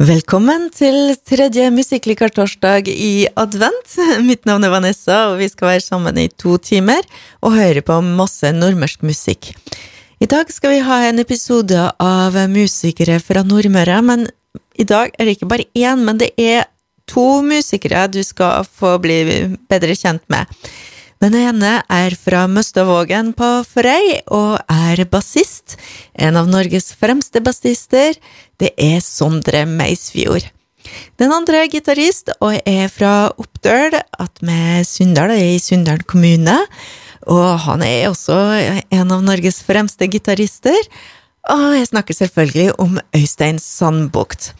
Velkommen til tredje Musikklikertorsdag i advent. Mitt navn er Vanessa, og vi skal være sammen i to timer og høre på masse nordmørsk musikk. I dag skal vi ha en episode av musikere fra Nordmøre, men i dag er det ikke bare én, men det er to musikere du skal få bli bedre kjent med. Den ene er fra Møstavågen på Frei og er bassist. En av Norges fremste bassister. Det er Sondre Meisfjord. Den andre er gitarist og er fra Oppdøl, attmed Sunndal, i Sunndal kommune. Og han er også en av Norges fremste gitarister. Og jeg snakker selvfølgelig om Øystein Sandbukt.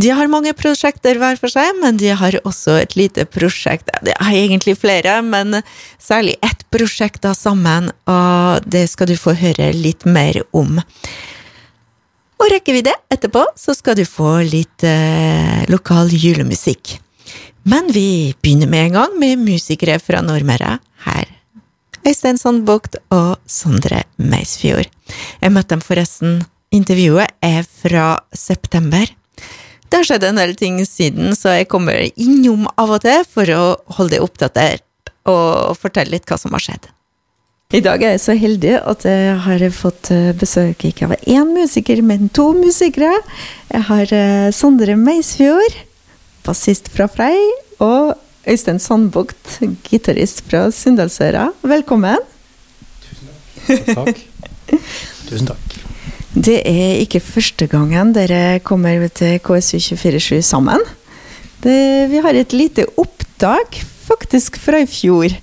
De har mange prosjekter hver for seg, men de har også et lite prosjekt Det har egentlig flere, men særlig ett prosjekt da sammen, og det skal du få høre litt mer om. Og rekker vi det etterpå, så skal du få litt eh, lokal julemusikk. Men vi begynner med en gang med musikere fra Nordmøre her Øystein Sandbukt og Sondre Meisfjord. Jeg møtte dem forresten. Intervjuet er fra september. Det har skjedd en del ting siden, så jeg kommer innom av og til for å holde deg oppdatert og fortelle litt hva som har skjedd. I dag er jeg så heldig at jeg har fått besøk ikke av én musiker, men to musikere. Jeg har eh, Sondre Meisfjord, bassist fra Frei, og Øystein Sandbukt, gitarist fra Sunndalsøra. Velkommen. Tusen takk. Tusen takk. Det er ikke første gangen dere kommer til KSU247 sammen. Det, vi har et lite opptak, faktisk fra i fjor.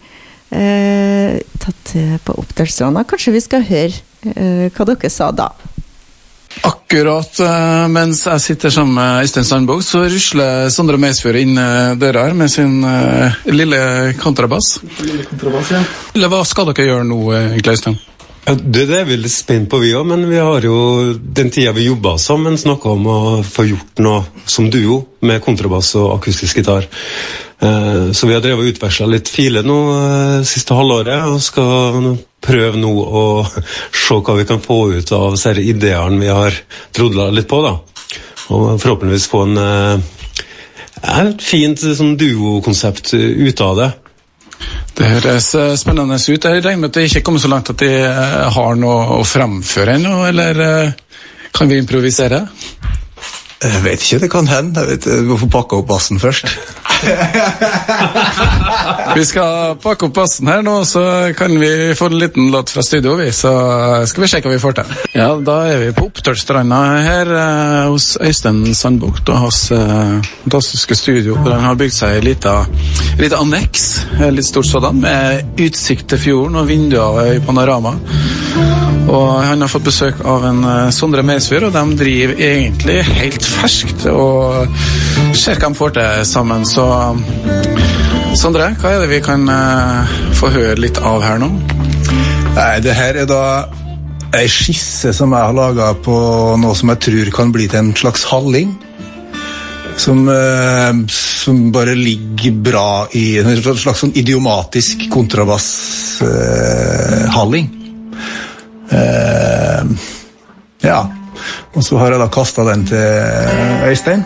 Eh, tatt på Oppdalsstranda. Kanskje vi skal høre eh, hva dere sa da? Akkurat uh, mens jeg sitter sammen med Øystein Sandbog, så rusler Sondre Meisfjord inn uh, døra her med sin uh, lille kontrabass. Lille kontrabass, ja. Hva skal dere gjøre nå, egentlig, Øystein? Ja, det, det er vi litt spent på, vi òg, men vi har jo den tida vi jobba sammen, snakka om å få gjort noe som duo med kontrabass og akustisk gitar. Så vi har drevet og utveksla litt filer nå siste halvåret, og skal prøve nå å se hva vi kan få ut av disse ideene vi har drodla litt på. da. Og forhåpentligvis få en, et fint sånn duokonsept ut av det. Det høres spennende ut. Jeg regner med at det ikke kommer så langt at de har noe å fremføre ennå, eller kan vi improvisere? Jeg vet ikke, det kan hende. Jeg vet, du må få pakke opp bassen først. vi skal pakke opp bassen her nå, så kan vi få en liten låt fra studio, vi. Så skal vi sjekke hva vi får til. Ja, da er vi på Opptørstranda her eh, hos Øystein Sandbukt og hans eh, fantastiske studio. hvor Han har bygd seg et lite anneks, litt stort sådan, med utsikt til fjorden og vinduer i panorama. Og han har fått besøk av en uh, Sondre Meisfjord, og de driver egentlig helt ferskt og ser hva de får til sammen. Så Sondre, hva er det vi kan uh, få høre litt av her nå? Nei, det her er da ei skisse som jeg har laga på noe som jeg tror kan bli til en slags halling. Som, uh, som bare ligger bra i en slags sånn idiomatisk kontrabasshalling. Uh, ja. Og så har jeg da kasta den til Øystein.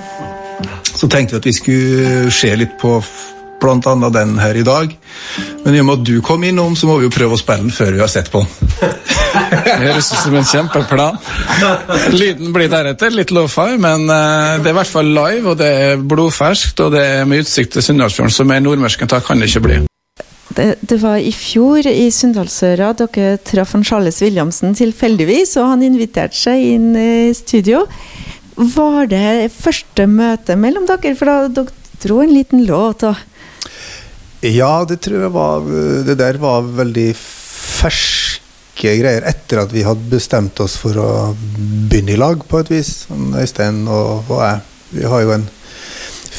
Så tenkte vi at vi skulle se litt på bl.a. den her i dag. Men i og med at du kom innom, så må vi jo prøve å spille den før vi har sett på den. Det høres ut som en kjempeplan. Lyden blir deretter litt low-fi, men det er i hvert fall live, og det er blodferskt, og det er med utsikt til Sunndalsfjorden, så mer det kan det ikke bli. Det, det, var i fjor i Sunndalsøra dere traff en Charles Williamsen tilfeldigvis, og han inviterte seg inn i studio. Var det første møte mellom dere? For da dere dro en liten låt og Ja, det tror jeg var Det der var veldig ferske greier etter at vi hadde bestemt oss for å begynne i lag, på et vis. Øystein og, og jeg. Vi har jo en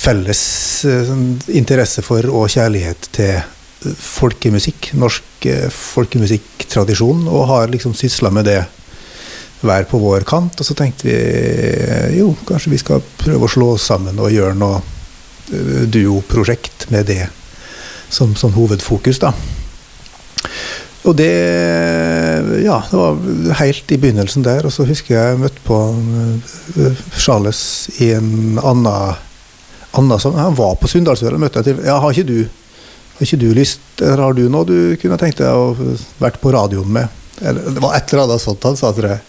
felles sånn, interesse for og kjærlighet til folkemusikk, norsk folkemusikktradisjon, og har liksom sysla med det hver på vår kant. Og så tenkte vi jo, kanskje vi skal prøve å slå oss sammen og gjøre noe duoprosjekt med det som, som hovedfokus, da. Og det Ja, det var helt i begynnelsen der. Og så husker jeg jeg møtte på Charles i en annen, annen sånn Han var på Sunndalsøra, møtte jeg til Ja, har ikke du har ikke du lyst, eller har du noe du kunne tenkt deg å vært på radioen med? Eller, det var et eller annet sånt han sa, til deg.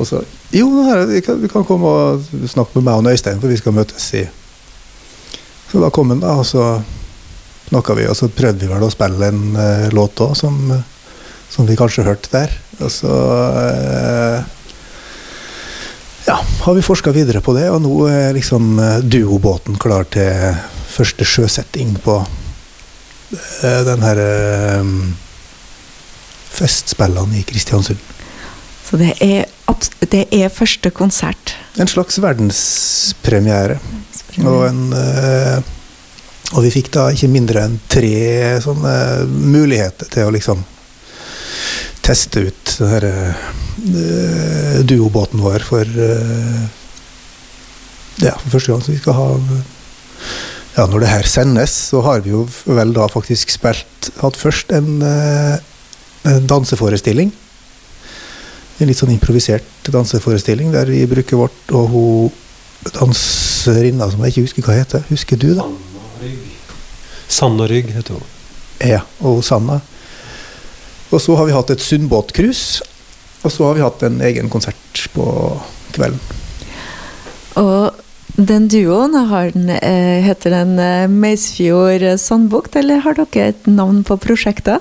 Og så Jo, her, du, kan, du kan komme og snakke med meg og Øystein, for vi skal møtes i Så da kom han, da, og så snakka vi, og så prøvde vi vel å spille en uh, låt òg, som, som, vi kanskje hørte der. Og så uh, ja, har vi forska videre på det, og nå er liksom duobåten klar til første sjøsetting på uh, herre um, festspillene i Kristiansund. Så det er, det er, første konsert? En slags verdenspremiere. Og, en, uh, og vi fikk da ikke mindre enn tre sånne muligheter til å liksom teste ut den herre uh, duobåten vår for uh, ja, for første gang. Så vi skal ha ja, Når det her sendes, så har vi jo vel da faktisk spilt Hatt først en en danseforestilling. En litt sånn improvisert danseforestilling der vi bruker vårt og hun danserinna som jeg ikke husker hva heter. Husker du, da? Sanna Rygg heter hun. Ja, og Sanna. Og så har vi hatt et Sundbåtcruise. Og så har vi hatt en egen konsert på kvelden. Og den duoen, den, eh, heter den eh, Meisfjord Sandbukt, eller har dere et navn på prosjektet?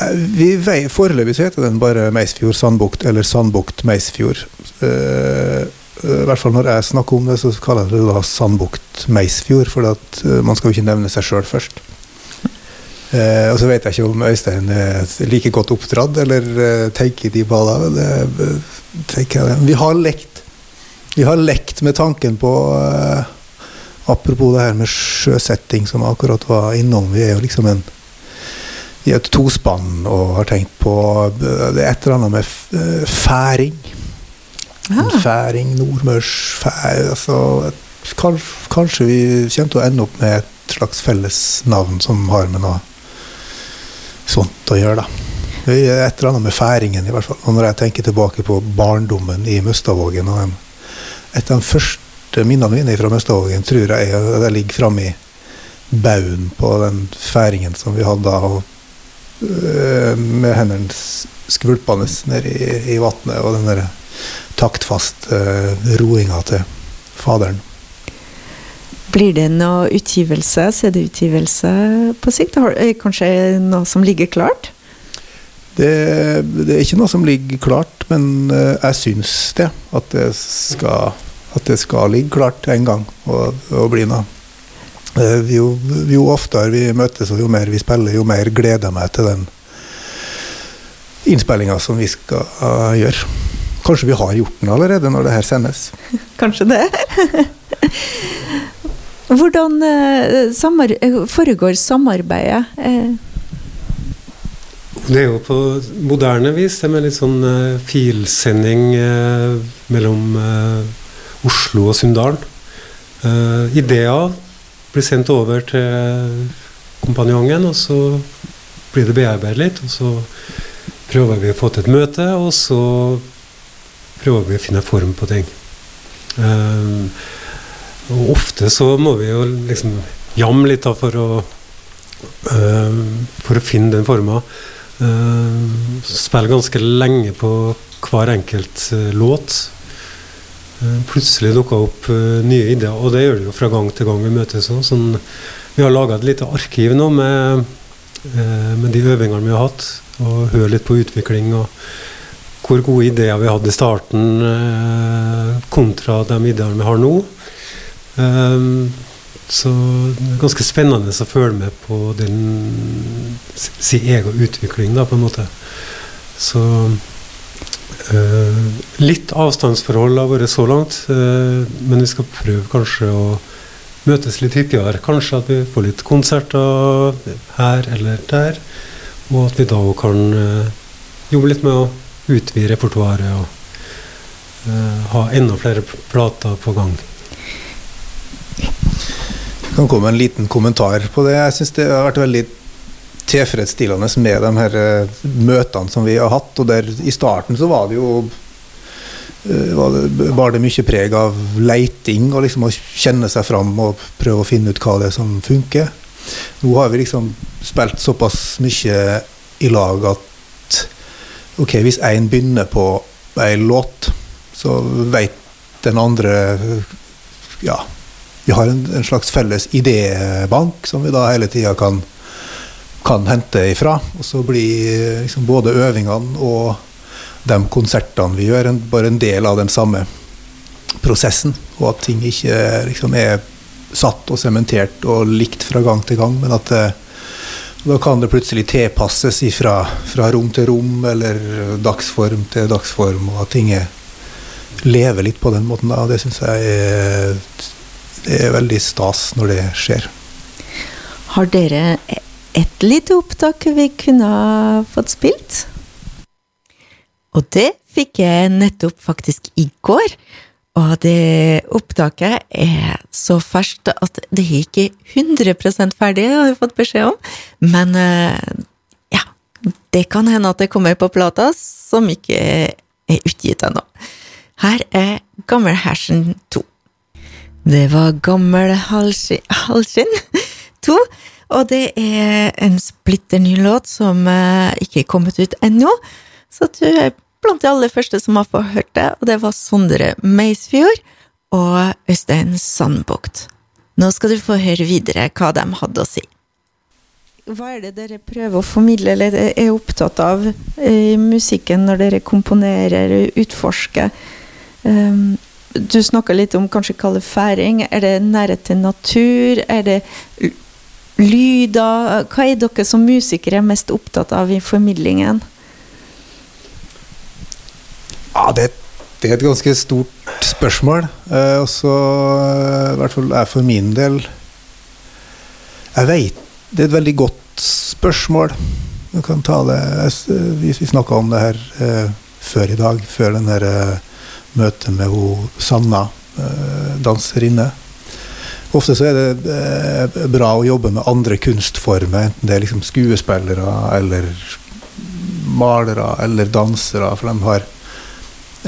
Eh, vi vei, Foreløpig så heter den bare Meisfjord Sandbukt, eller Sandbukt Meisfjord. I hvert fall når jeg snakker om det, så kaller jeg det da Sandbukt Meisfjord, for man skal jo ikke nevne seg sjøl først. Og så vet jeg ikke om Øystein er like godt oppdratt, eller tenker de baller. Vi har lekt Vi har lekt med tanken på Apropos det her med sjøsetting, som akkurat var innom. Vi er jo liksom en i et tospann og har tenkt på Det er et eller annet med færing. færing. Ah. Færing, nordmørsfæring altså, kanskje, vi kommer til å ende opp med et slags felles navn som har med noe sånt å gjøre, da. Det er et eller annet med færingen, i hvert fall. Og når jeg tenker tilbake på barndommen i Møstavågen og den, Et av de første minnene mine fra Møstavågen tror jeg er at jeg ligger framme i baugen på den færingen som vi hadde da. Eh, med hendene skvulpende ned i, i vannet, og den der taktfaste uh, roinga til faderen. Blir det noe utgivelse, CD-utgivelse på sikt? Det kanskje noe som ligger klart? Det, det, er ikke noe som ligger klart, men uh, jeg syns det. At det, skal, at det skal ligge klart en gang og, og bli noe. Eh, jo, jo, oftere vi møtes og jo mer vi spiller, jo mer gleder jeg meg til den innspillinga som vi skal uh, gjøre. Kanskje vi har gjort den allerede når det her sendes? Kanskje det. Hvordan uh, samar foregår samarbeidet? Uh. Det er jo på moderne vis. Det med litt sånn uh, filsending mellom Oslo og Sunndalen. ideer blir sendt over til kompanjongen, og så blir det bearbeidet litt. Og så prøver vi å få til et møte, og så prøver vi å finne form på ting. Og ofte så må vi jo liksom jamme litt da for å for å finne den forma. Um, spille ganske lenge på hver enkelt uh, låt. Eh, plutselig dukka opp nye ideer. Og det gjør det jo fra gang til gang vi møtes. Sånn, vi har laga et lite arkiv nå med, med, de øvingene vi har hatt, og høre litt på utvikling. og hvor gode ideer vi hadde i starten kontra de ideene vi har nå. Um, så det er ganske spennende å følge med på den si egen utvikling, da, på en måte. Så Uh, litt avstandsforhold har vært så langt, uh, men vi skal prøve kanskje å møtes litt hyppigere. Kanskje at vi får litt konserter her eller der. Og at vi da kan uh, jobbe litt med å utvide repertoaret og ha enda flere plater på gang. Kan komme med en liten kommentar på det. Jeg syns det har vært veldig tilfredsstillende med de her eh, møtene som vi har hatt. Og der i starten så var det jo eh, var det, var det mye preg av leiting og liksom å kjenne seg fram og prøve å finne ut hva det er som funker. Nå har vi liksom spilt såpass mye i lag at ok, hvis én begynner på ei låt, så veit den andre Ja, vi har en, en slags felles idébank som vi da hele tida kan, kan hente ifra. Og så blir liksom både øvingene og de konsertene vi gjør, en, bare en del av den samme prosessen. Og at ting ikke liksom er satt og sementert og likt fra gang til gang, men at det, da kan det plutselig tilpasses fra, fra rom til rom, eller dagsform til dagsform, og at ting lever litt på den måten. Da. Det syns jeg er, det er veldig stas når det skjer. Har dere et lite opptak vi kunne fått spilt? Og det fikk jeg nettopp faktisk i går. Og det opptaket er så ferskt at det er ikke 100 ferdig, har jeg fått beskjed om. Men ja, det kan hende at det kommer på plata, som ikke er utgitt ennå. Her er Gammel Hersen 2. Det var Gammel Halskinn 2, og det er en splitter ny låt som ikke er kommet ut ennå. Så du er blant de aller første som har fått hørt det, og det var Sondre Meisfjord og Øystein Sandbukt. Nå skal du få høre videre hva de hadde å si. Hva er det dere prøver å formidle eller er opptatt av i musikken når dere komponerer, og utforsker? Um, du snakka litt om kanskje kalle færing. Er det nærhet til natur? Er det lyder? Hva er dere som musikere mest opptatt av i formidlingen? Ja, det, det, er et ganske stort spørsmål. Eh, og så, i hvert fall er for min del Jeg veit Det er et veldig godt spørsmål. Vi kan ta det Vi, vi snakka om det her eh, før i dag, før den her eh, møtet med hun Sanna, eh, danserinne. Ofte så er det eh, bra å jobbe med andre kunstformer, enten det er liksom skuespillere eller malere eller dansere, for de har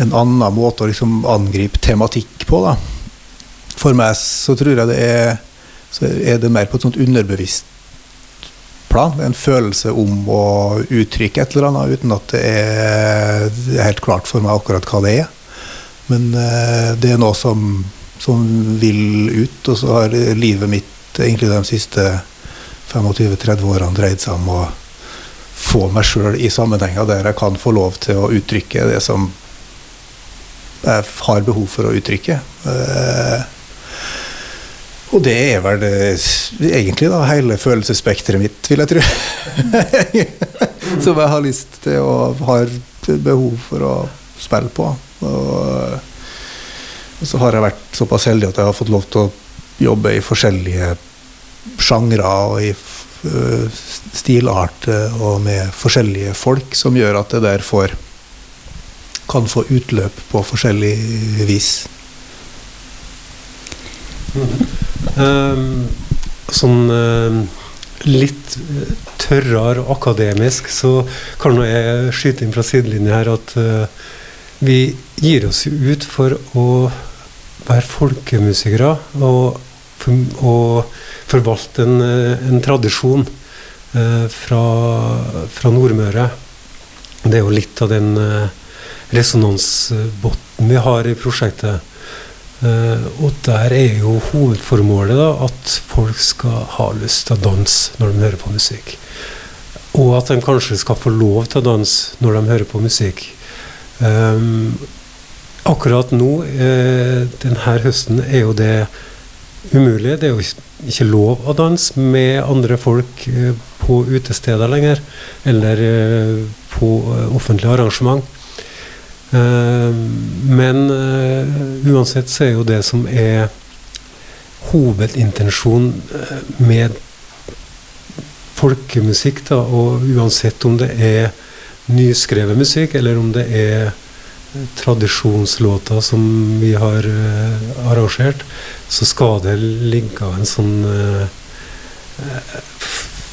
en annen måte å liksom angripe tematikk på. Da. For meg så tror jeg det er, er det mer på et sånt underbevisst plan. En følelse om å uttrykke et eller annet uten at det er helt klart for meg akkurat hva det er. Men uh, det er noe som, som, vil ut, og så har livet mitt egentlig de siste 25-30 årene dreid seg om å få meg sjøl i sammenhenger der jeg kan få lov til å uttrykke det som jeg har behov for å uttrykke. Uh, og det er vel det, egentlig da, hele følelsesspekteret mitt, vil jeg tro. Som jeg har lyst til og har behov for å spille på. Og, og så har jeg vært såpass heldig at jeg har fått lov til å jobbe i forskjellige sjangre og i stilarter og med forskjellige folk, som gjør at det der får kan få utløp på forskjellig vis. Um, sånn um, litt tørrere og akademisk, så kan jeg skyte inn fra sidelinja her at uh, vi gir oss ut for å være folkemusikere og, og forvalte en, en tradisjon eh, fra, fra Nordmøre. Det er jo litt av den eh, resonansbåten vi har i prosjektet. Eh, og der er jo hovedformålet da, at folk skal ha lyst til å danse når de hører på musikk. Og at de kanskje skal få lov til å danse når de hører på musikk. Um, akkurat nå, uh, denne høsten, er jo det umulig. Det er jo ikke lov å danse med andre folk uh, på utesteder lenger. Eller på offentlige arrangement. Eh, men eh, uansett så er jo det som er hovedintensjonen eh, med folkemusikk, da, og uansett om det er nyskrevet musikk, eller om det er tradisjonslåter som vi har uh, arrangert, så skal det ligge en sånn uh,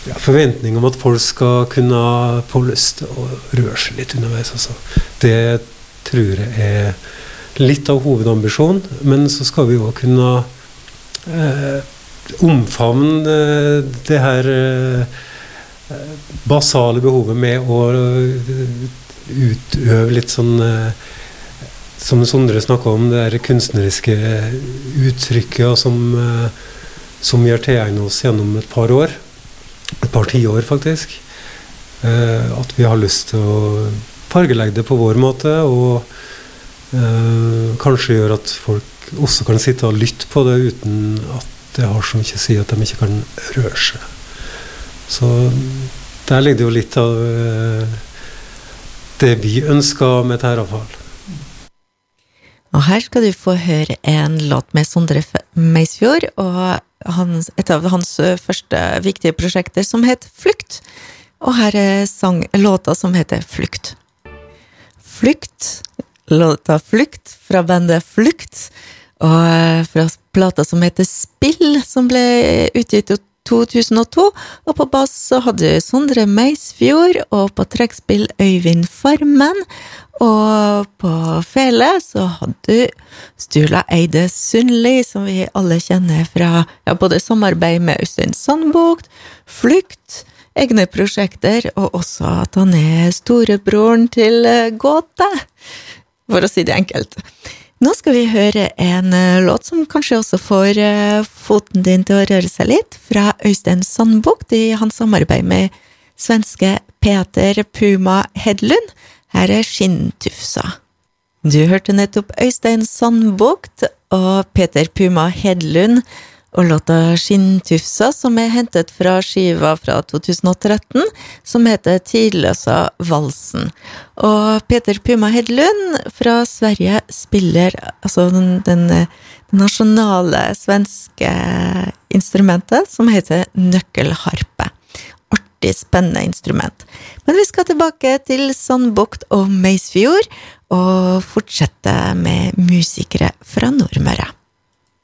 ja, forventning om at folk skal kunne få lyst til å røre seg litt underveis. Altså. Det tror jeg er litt av hovedambisjonen. Men så skal vi òg kunne eh, omfavne eh, det her eh, basale behovet med å eh, utøve litt sånn eh, Som Sondre snakka om, det der kunstneriske uttrykket som, eh, som vi har tilegnet oss gjennom et par år et par tiår, faktisk. At vi har lyst til å fargelegge det på vår måte, og kanskje gjøre at folk også kan sitte og lytte på det uten at det har så mye å si at de ikke kan røre seg. Så der ligger det jo litt av eh, det vi ønsker med Terrafall. Og her skal du få høre en låt med Sondre Meisfjord, og hans, et av hans første viktige prosjekter som het Flukt. Og her er sang, låta som heter Flukt. Flukt, låta Flukt fra bandet Flukt, og fra plata som heter Spill, som ble utgitt 2002. Og på bass så hadde Sondre Meisfjord, og på trekkspill Øyvind Farmen. Og på fele så hadde du Stula Eide Sundli, som vi alle kjenner fra ja, både samarbeid med Øystein Sandbukt, Flukt, egne prosjekter, og også at han er storebroren til eh, Gåte, for å si det enkelt. Nå skal vi høre en eh, låt som kanskje også får eh, foten din til å røre seg litt, fra Øystein Sandbukt i hans samarbeid med svenske Peter Puma Hedlund. Her er Skinntufsa. Du hørte nettopp Øystein Sandbukt og Peter Puma Hedlund og låta Skinntufsa, som er hentet fra skiva fra 2013, som heter Tidløsa valsen. Og Peter Puma Hedlund fra Sverige spiller altså den, den, den nasjonale svenske instrumentet som heter nøkkelharpe artig, spennende instrument. Men vi skal tilbake til Sandbukt og Meisfjord, og fortsette med musikere fra Nordmøre.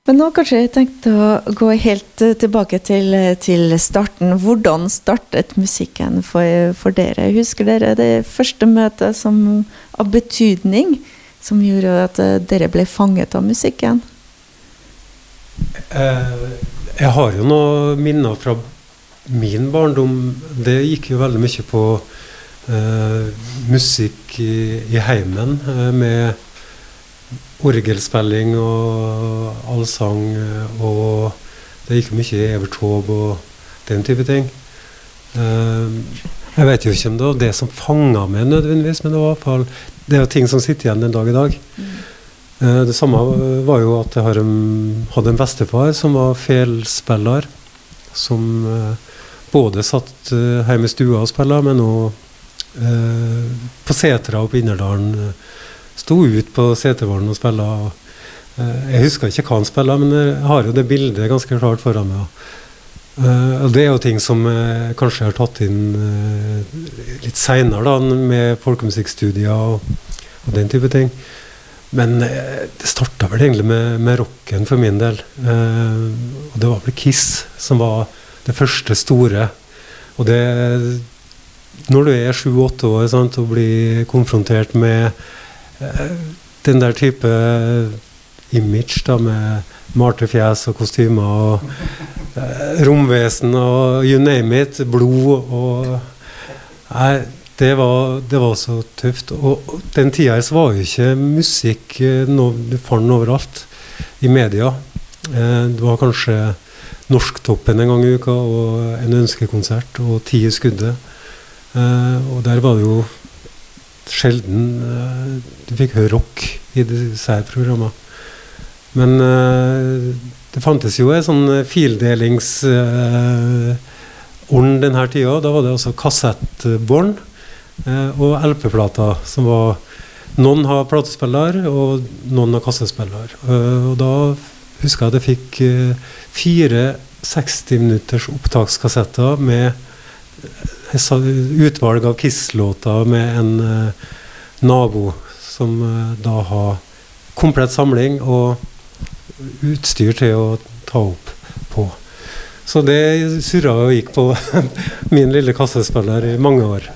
Men nå kanskje jeg tenkte å gå helt eh, tilbake til, til starten. Hvordan startet musikken for, for, dere? Husker dere det første møtet som, av betydning som gjorde at eh, dere ble fanget av musikken? Eh, jeg har jo noen minner fra min barndom, det gikk jo veldig mye på eh, musikk i, i heimen, eh, med orgelspilling og allsang, eh, og det gikk mye Evert Taube og den type ting. Eh, jeg vet jo ikke om det var det som fanga meg nødvendigvis, men det var i det er ting som sitter igjen den dag i dag. Mm. Eh, det samme var jo at jeg hadde en bestefar som var felspiller. Som uh, både satt uh, hjemme i stua og spilte, men òg eh, på setra oppe i Innerdalen. Sto ut på Setervollen og spilte. Uh, jeg husker ikke hva han spilte, men jeg har jo det bildet ganske klart foran meg. Og Det er jo ting som jeg kanskje har tatt inn litt seinere, med folkemusikkstudier og, den type ting. Men det starta vel egentlig med, med rocken for min del. og det var vel Kiss som var det første store. Og det Når du er sju-åtte år sant, og blir konfrontert med eh, den der type image da, med malte fjes og kostymer og eh, romvesen og you name it, blod og Nei, det var, det var så tøft. Og den tida så var jo ikke musikk noe Du fant overalt i media. Eh, det var kanskje Norsktoppen en gang i uka og en ønskekonsert og ti i skuddet. Og der var det jo sjelden uh, du fikk høre rock i disse her programmene. Men uh, det fantes jo en sånn fildelingsånd denne tida. Da var det altså kassettbånd og LP-plater som var Noen har platespiller, og noen har kassespiller. og da husker jeg at jeg fikk fire 60 minutters opptakskassetter med utvalg av Kiss-låter med en uh, nabo som uh, da har komplett samling og utstyr til å ta opp på. Så det surra og gikk på min lille kassespiller i mange år.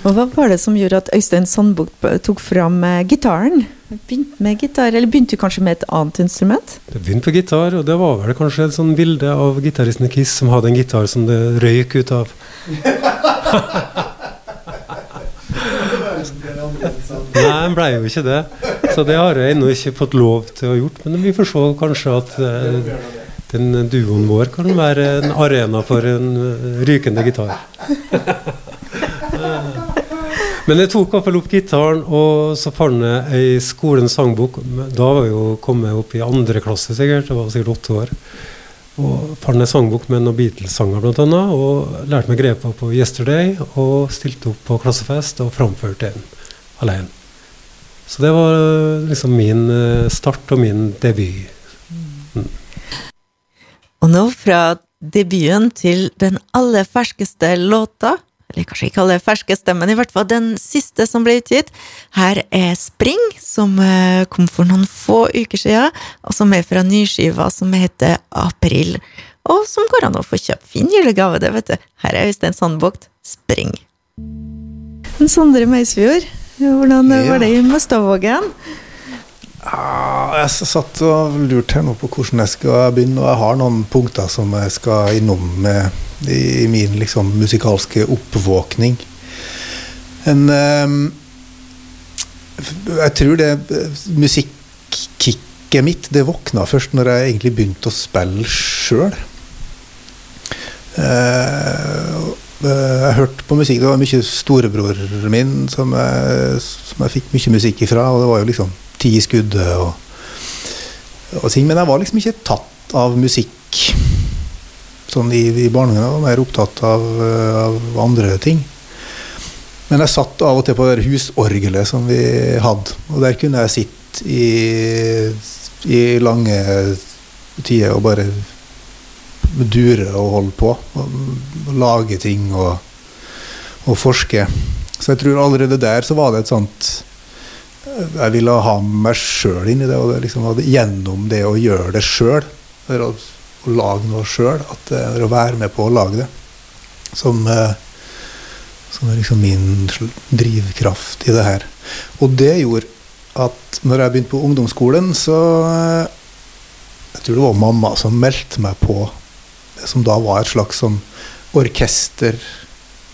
Og Hva var det som gjorde at Øystein Sandbukk tok fram eh, gitaren? Begynte med gitar, eller begynte du kanskje med et annet instrument? Det begynte på gitar, og det var vel kanskje et sånn bilde av gitaristen i Kiss som hadde en gitar som det røyk ut av. Nei, den blei jo ikke det. Så det har jeg ennå ikke fått lov til å gjort. Men vi får se kanskje at uh, den duoen vår kan være en arena for en rykende gitar. Men jeg tok iallfall opp gitaren, og så fant jeg ei skolens sangbok. Da var jeg jo kommet opp i andre klasse, sikkert. Jeg var sikkert åtte år. Og fant ei sangbok med noen Beatles-sanger, annet. Og lærte meg grepa på 'Yesterday', og stilte opp på klassefest og framførte den alene. Så det var liksom min eh, start og min debut. Mm. Og nå fra debuten til den aller ferskeste låta eller kanskje ikke alle ferskeste, men i hvert fall den siste som ble utgitt. Her er Spring, som eh, kom for noen få uker siden, og som er fra nyskiva som heter April. Og som går an å få kjøpt fin julegave, det, vet du. Her er Øystein Sandbukt, Spring. Sondre Meisfjord, hvordan ja. var det i Møstavågen? Jeg satt og lurte her nå på hvordan jeg skal begynne, og jeg har noen punkter som jeg skal innom med i min liksom, musikalske oppvåkning. En um, Jeg tror det musikkicket mitt det våkna først når jeg egentlig begynte å spille sjøl. Uh, eh, jeg hørte på musikk. Det var mye storebroren min som jeg, som jeg fikk mye musikk ifra. Og det var jo liksom ti i skuddet og, og ting. Men jeg var liksom ikke tatt av musikk sånn i, i barnehagen. Jeg var mer opptatt av, av, andre ting. Men jeg satt av og til på det husorgelet som vi hadde, og der kunne jeg sitte i, i lange tider og bare dure og holde på. Og, og lage ting og, og, forske. Så jeg tror allerede der så var det et sånt Jeg ville ha meg sjøl inn i det, og det liksom, gjennom det å gjøre det sjøl å lage noe sjøl. Å være med på å lage det. Som, eh, som er liksom min drivkraft i det her. Og det gjorde at når jeg begynte på ungdomsskolen, så eh, Jeg tror det var mamma som meldte meg på det som da var et slags sånn orkester,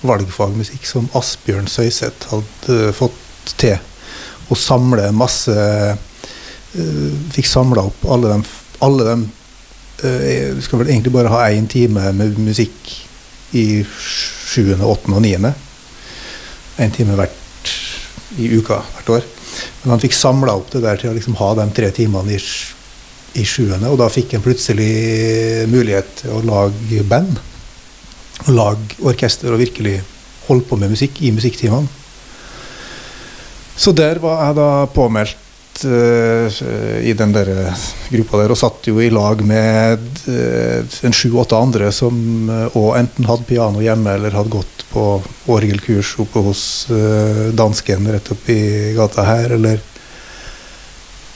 valgfagmusikk, som Asbjørn Søyseth hadde fått til. Å samle masse uh, Fikk samla opp alle dem, alle dem Eh, skal vel egentlig bare ha én time med musikk i sjuende, åttende og niende. Én time hvert i uka hvert år. Men han fikk samla opp det der til å liksom ha de tre timene i, i sjuende, og da fikk han plutselig mulighet til å lage band. Lage orkester og virkelig holde på med musikk i musikktimene. Så der var jeg da påmeldt uh, i den der gruppa der og satt jo i lag med uh, en sju-åtte andre som uh, enten hadde piano hjemme eller hadde gått på orgelkurs oppe hos dansken rett oppi gata her, eller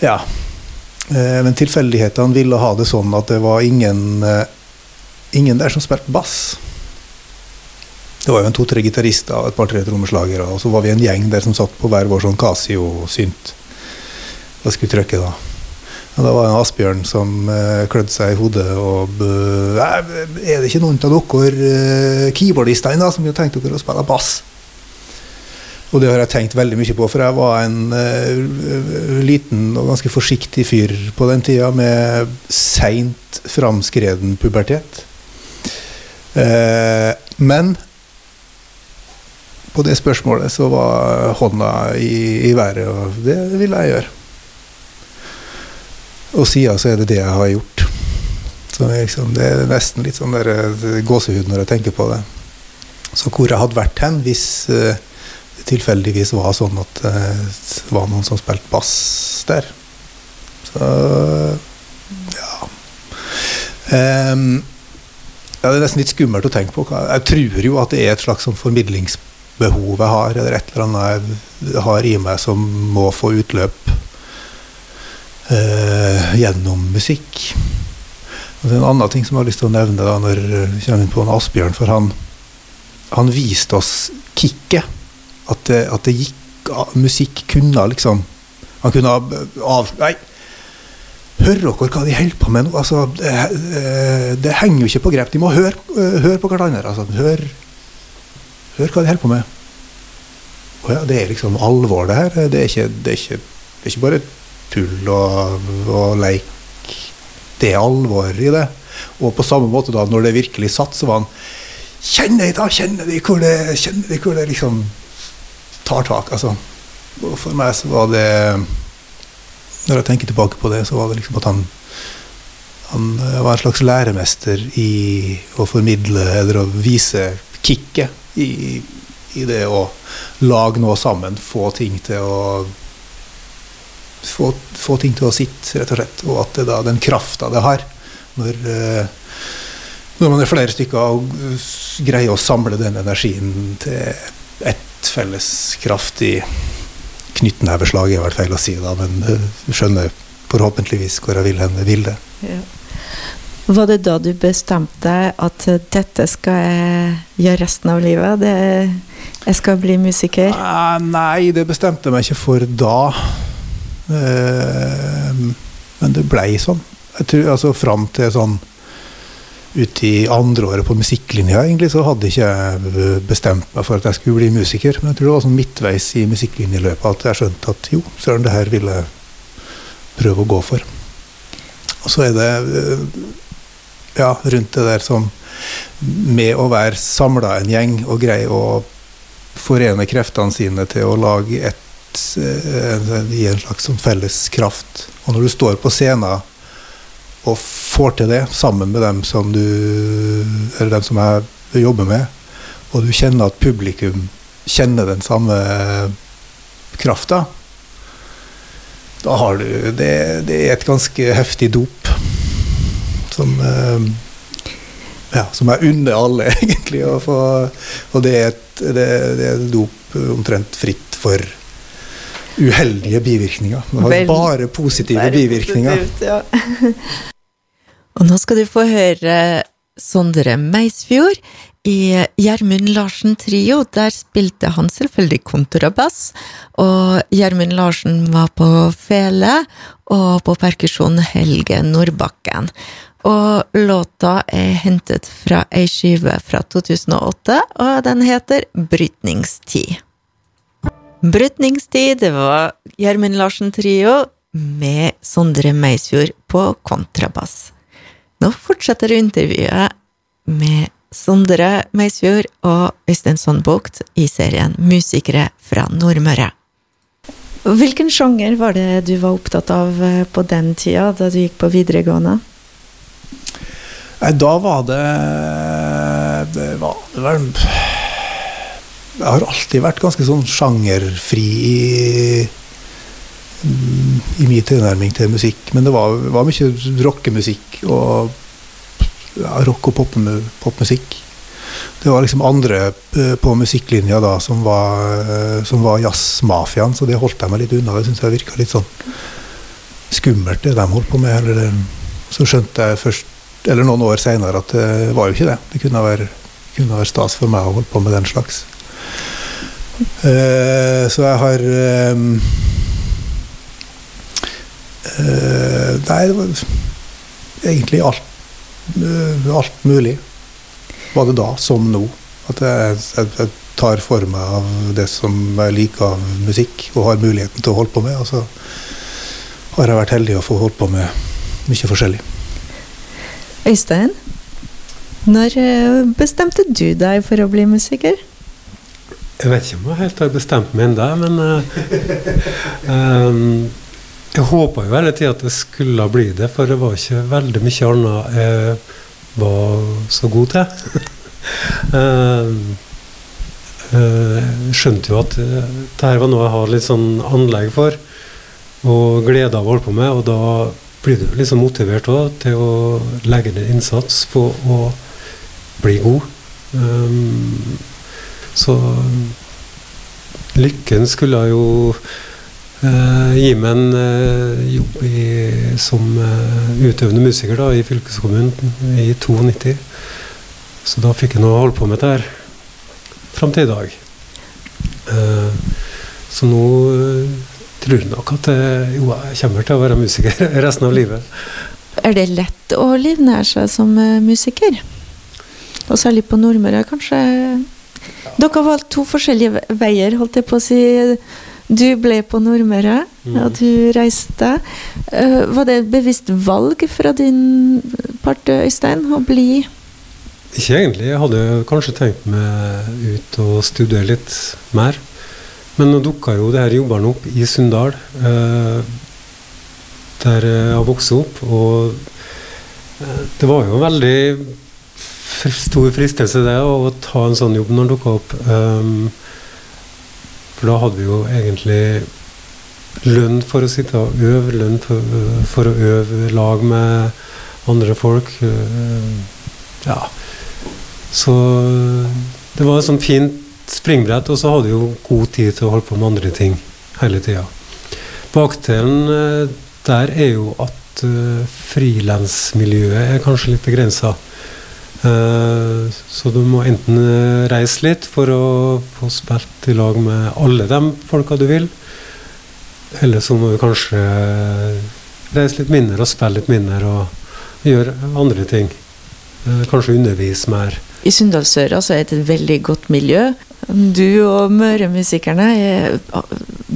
Ja. men tilfeldighetene ville ha det sånn at det var ingen, ingen der som spilte bass. Det var jo en to-tre gitarister og et par-tre trommeslagere. Og så var vi en gjeng der som satt på hver vår sånn Casio-synt Da skulle trykke, da. Og da var det en Asbjørn som eh, klødde seg i hodet og uh, Er det ikke noen av dere eh, keyboardistene som har tenkt dere å spille bass? Og det har jeg tenkt veldig mye på, for jeg var en uh, liten og ganske forsiktig fyr på den tida med seint framskreden pubertet. Uh, men på det spørsmålet så var hånda i, i været, og det ville jeg gjøre. Og siden så er det det jeg har gjort. Så liksom, Det er nesten litt sånn eh, gåsehud når jeg tenker på det. Så hvor jeg hadde vært hen hvis uh, det tilfeldigvis var sånn at uh, det var noen som spilte bass der. Så ja. Um, ja, Det er nesten litt skummelt å tenke på. Jeg tror jo at det er et slags sånn formidlingsbehov jeg har, eller et eller annet jeg har i meg som må få utløp eh, gjennom musikk. Og det er en annen ting som jeg har lyst til å nevne da når vi kommer inn på en Asbjørn, for han, han viste oss kicket. At det, at det gikk Musikk kunne liksom Han kunne av... Nei! Hører dere hva de holder på med nå? Altså, det, det, henger jo ikke på grep. De må høre, høre på hverandre. Altså, hør, hør hva de holder på med. Og ja, det er liksom alvor, det her. Det er ikke, det er ikke, det er ikke bare tull og, og leik. Det er alvor i det. Og på samme måte, da, når det virkelig satt, så var han Kjenner de da? Kjenner de hvor det, kjenner de hvor det liksom tar tak? Altså, og for meg så var det Når jeg tenker tilbake på det, så var det liksom at han han var en slags læremester i å formidle eller å vise kicket i, i det å lage noe sammen, få ting til å få, få, ting til å sitte, rett og slett. Og at det da, den krafta det har når, når man er flere stykker og greier å samle den energien til ett felles kraftig knyttneveslag, er vel feil å si, da, men du skjønner forhåpentligvis hvor jeg vil hen vil det. Ja. Var det da du bestemte at dette skal jeg gjøre resten av livet? Det, jeg skal bli musiker? Ah, nei, det bestemte jeg meg ikke for da. Eh, men det blei sånn. Jeg tror altså Fram til sånn ut i andreåret på musikklinja egentlig, så hadde ikke bestemt meg for at jeg skulle bli musiker. Men jeg tror det var sånn midtveis i musikklinjeløpet at jeg skjønte at jo, søren, det her ville jeg prøve å gå for. Og så er det ja, rundt det der som Med å være samla en gjeng og greie å forene kreftene sine til å lage et Gi en slags sånn felles kraft. Og når du står på scenen og får til det sammen med dem som du Eller dem som jeg jobber med, og du kjenner at publikum kjenner den samme krafta, da har du det, det er et ganske heftig dop som eh, ja, som jeg unner alle, egentlig. Og, for, og det er, et, det, det er dop omtrent fritt for uheldige bivirkninger. Det har bare positive bivirkninger. Positivt, ja. og nå skal du få høre Sondre Meisfjord i Gjermund Larsen Trio. Der spilte han selvfølgelig kontrabass, og Gjermund Larsen var på fele, og på perkusjon Helge Nordbakken. Og låta er hentet fra ei skive fra 2008, og den heter Brytningstid. Brytningstid, det var Gjermund Larsen Trio med Sondre Meisfjord på kontrabass. Nå fortsetter intervjuet med Sondre Meisfjord og Øystein Sandbukt i serien Musikere fra Nordmøre. Hvilken sjanger var det du var opptatt av på den tida, da du gikk på videregående? Nei, da var det Det var, det var Jeg har alltid vært ganske sånn sjangerfri i, i min tilnærming til musikk. Men det var, var mye rockemusikk og ja, rock- og popmusikk. Det var liksom andre eh, på musikklinja da som var, eh, som var jazzmafiaen, så det holdt jeg meg litt unna. Det syns jeg virka litt sånn skummelt, det de holdt på med. Eller, så skjønte jeg først eller noen år seinere at det var jo ikke det. Det kunne være, kunne være stas for meg å holde på med den slags. Uh, så jeg har uh, uh, Nei, det var egentlig alt, alt mulig. Var det da som nå. At jeg, jeg, jeg, tar for meg av det som jeg liker av musikk, og har muligheten til å holde på med. Og så har jeg vært heldig å få holdt på med mye forskjellig. Øystein, når eh, bestemte du deg for å bli musiker? Jeg vet ikke om jeg helt har bestemt meg ennå, men uh, um, jeg håpa jo hele tida at det skulle bli det, for det var ikke veldig mye annet jeg var så god til. uh, uh, skjønte jo at dette var noe jeg har litt sånn anlegg for, og glede av å holde på med, og da blir du liksom motivert også, til å legge ned innsats på å bli god. Um, så lykken skulle jo uh, gi meg en uh, jobb i, som uh, utøvende musiker da, i fylkeskommunen i 92. Så da fikk jeg nå holde på med dette her fram til i dag. Så nå tror nok at jeg, jo, jeg kommer til å være musiker resten av livet. Er det lett å livnære seg som eh, musiker? Og særlig på Nordmøre, kanskje? Dere har valgt to forskjellige veier, holdt jeg på å si. Du ble på Nordmøre, og du reiste. Eh, var det et bevisst valg fra din part, Øystein, å bli Ikke egentlig. Jeg hadde kanskje tenkt meg ut og studere litt mer. Men nå dukka jo det her jobbene opp i Sunndal, eh, der jeg har vokst opp. Og eh, det var jo veldig stor fristelse det å ta en sånn jobb når den dukka opp. Um, for da hadde vi jo egentlig lønn for å sitte og øve, lønn for å øve lag med andre folk. eh, ja. Så det var et sånt fint springbrett, og så hadde jeg jo god tid til å holde på med andre ting hele tida. Bakdelen eh, der er jo at uh, frilansmiljøet er kanskje litt begrensa. Uh, så du må enten eh, reise litt for å få spilt i lag med alle de folka du vil, eller så må du kanskje reise litt mindre og spille litt mindre og gjøre andre ting. Uh, Kanskje undervise mer. I Sunndalsøra er det et veldig godt miljø. Du og Møremusikerne er-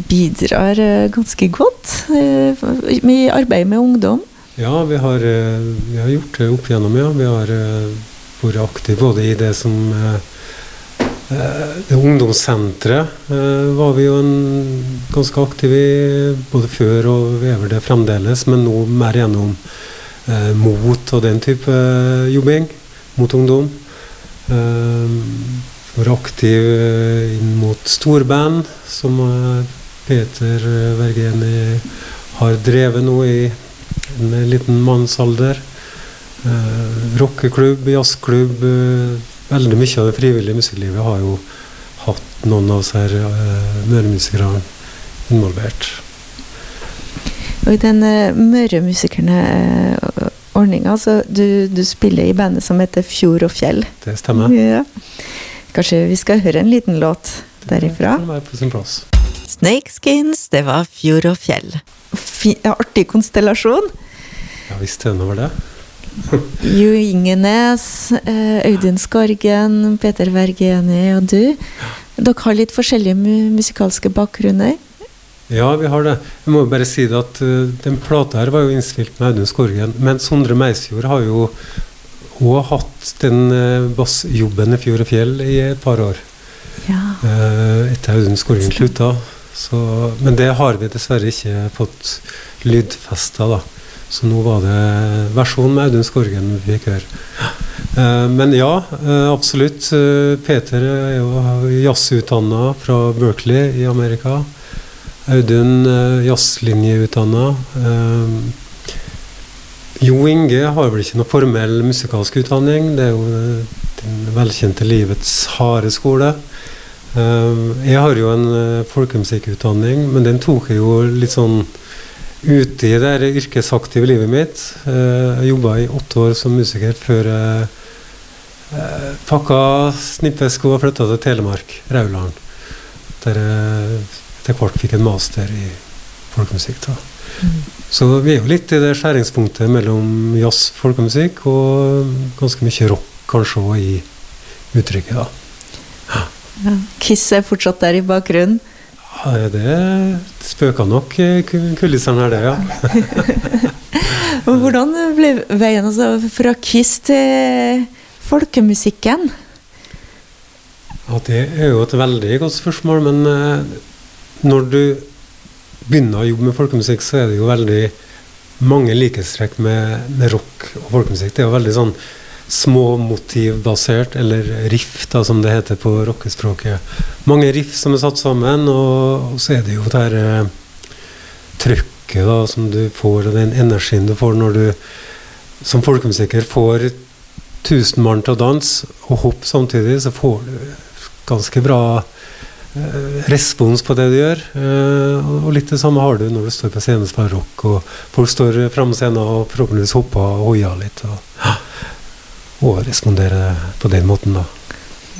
bidrar eh, ganske godt eh, i arbeidet med ungdom. Ja, vi har, eh, vi har gjort det opp igjennom, ja. Vi har eh, vært aktive både i det som eh, eh, det Ungdomssenteret eh, var vi jo ganske aktive i både før og vi er det fremdeles, men nå mer gjennom eh, mot og den type eh, jobbing mot ungdom. Eh, vært aktiv eh, inn mot storband, som eh, Peter eh, Vergeni har drevet nå i en liten mannsalder. Eh, rockeklubb, jazzklubb. Eh, veldig mye av det frivillige musikklivet har jo hatt noen av disse eh, møremusikerne involvert. Og i den uh, Møremusikerne-ordninga, så du, du spiller i bandet som heter Fjord og fjell. Det stemmer. Ja. Kanskje vi skal høre en liten låt derifra? Det kan være på sin plass. Snakeskins, det var Fjord og fjell. Ja, artig konstellasjon. Ja visst hvem det noe det. Jo Ingenes, eh, Audun Skorgen, Peter Vergeni og du. Dere har litt forskjellige mu musikalske bakgrunner. Ja, vi har det. Jeg må bare si det at uh, den plata her var jo innspilt med Audun Skorgen, men Sondre Meisfjord har jo òg hatt den uh, bassjobben i Fjord og Fjell i et par år. Ja. Uh, etter Audun Skorgen slutta. Så, men det har vi dessverre ikke fått lydfesta, da. Så nå var det versjonen med Audun Skorgen vi fikk høre. Eh, men ja, eh, absolutt. Eh, Peter er jo jazzutdanna fra Berkeley i Amerika. Audun jazzlinjeutdanna. Jo Inge har vel ikke noe formell musikalsk utdanning. Det er jo eh, den velkjente Livets harde skole. Eh, jeg har jo en eh, folkemusikkutdanning, men den tok jeg jo litt sånn ute i det yrkesaktive livet mitt. Eh, Jeg jobba i åtte år som musiker før jeg pakka snippesko og flytta til Telemark, Rauland. Der jeg etter hvert fikk en master i folkemusikk. da. Så vi er jo litt i det skjæringspunktet mellom jazz, folkemusikk og ganske mye rock kanskje òg i uttrykket. da. Ja. Kiss er fortsatt der i bakgrunnen. Ja, det spøker nok kulissene her, det, ja. Hvordan ble veien altså, fra Kiss til folkemusikken? Ja, Det er jo et veldig godt spørsmål, men eh, når du begynner å jobbe med folkemusikk, så er det jo veldig mange likhetstrekk med, med rock og folkemusikk. Det er jo veldig sånn småmotivbasert, eller riff, da, som det heter på rockespråket. Mange riff som er satt sammen, og, og så er det jo det her eh, trøkket da, som du får, og den energien du får når du som folkemusiker får tusen mann til å danse og hoppe samtidig, så får du ganske bra respons på det du gjør. Eh, og litt det samme har du når du står på scenen og spiller rock, og folk står framme på scenen og forhåpentligvis hopper og hoier litt. Og, og responderer på den måten, da.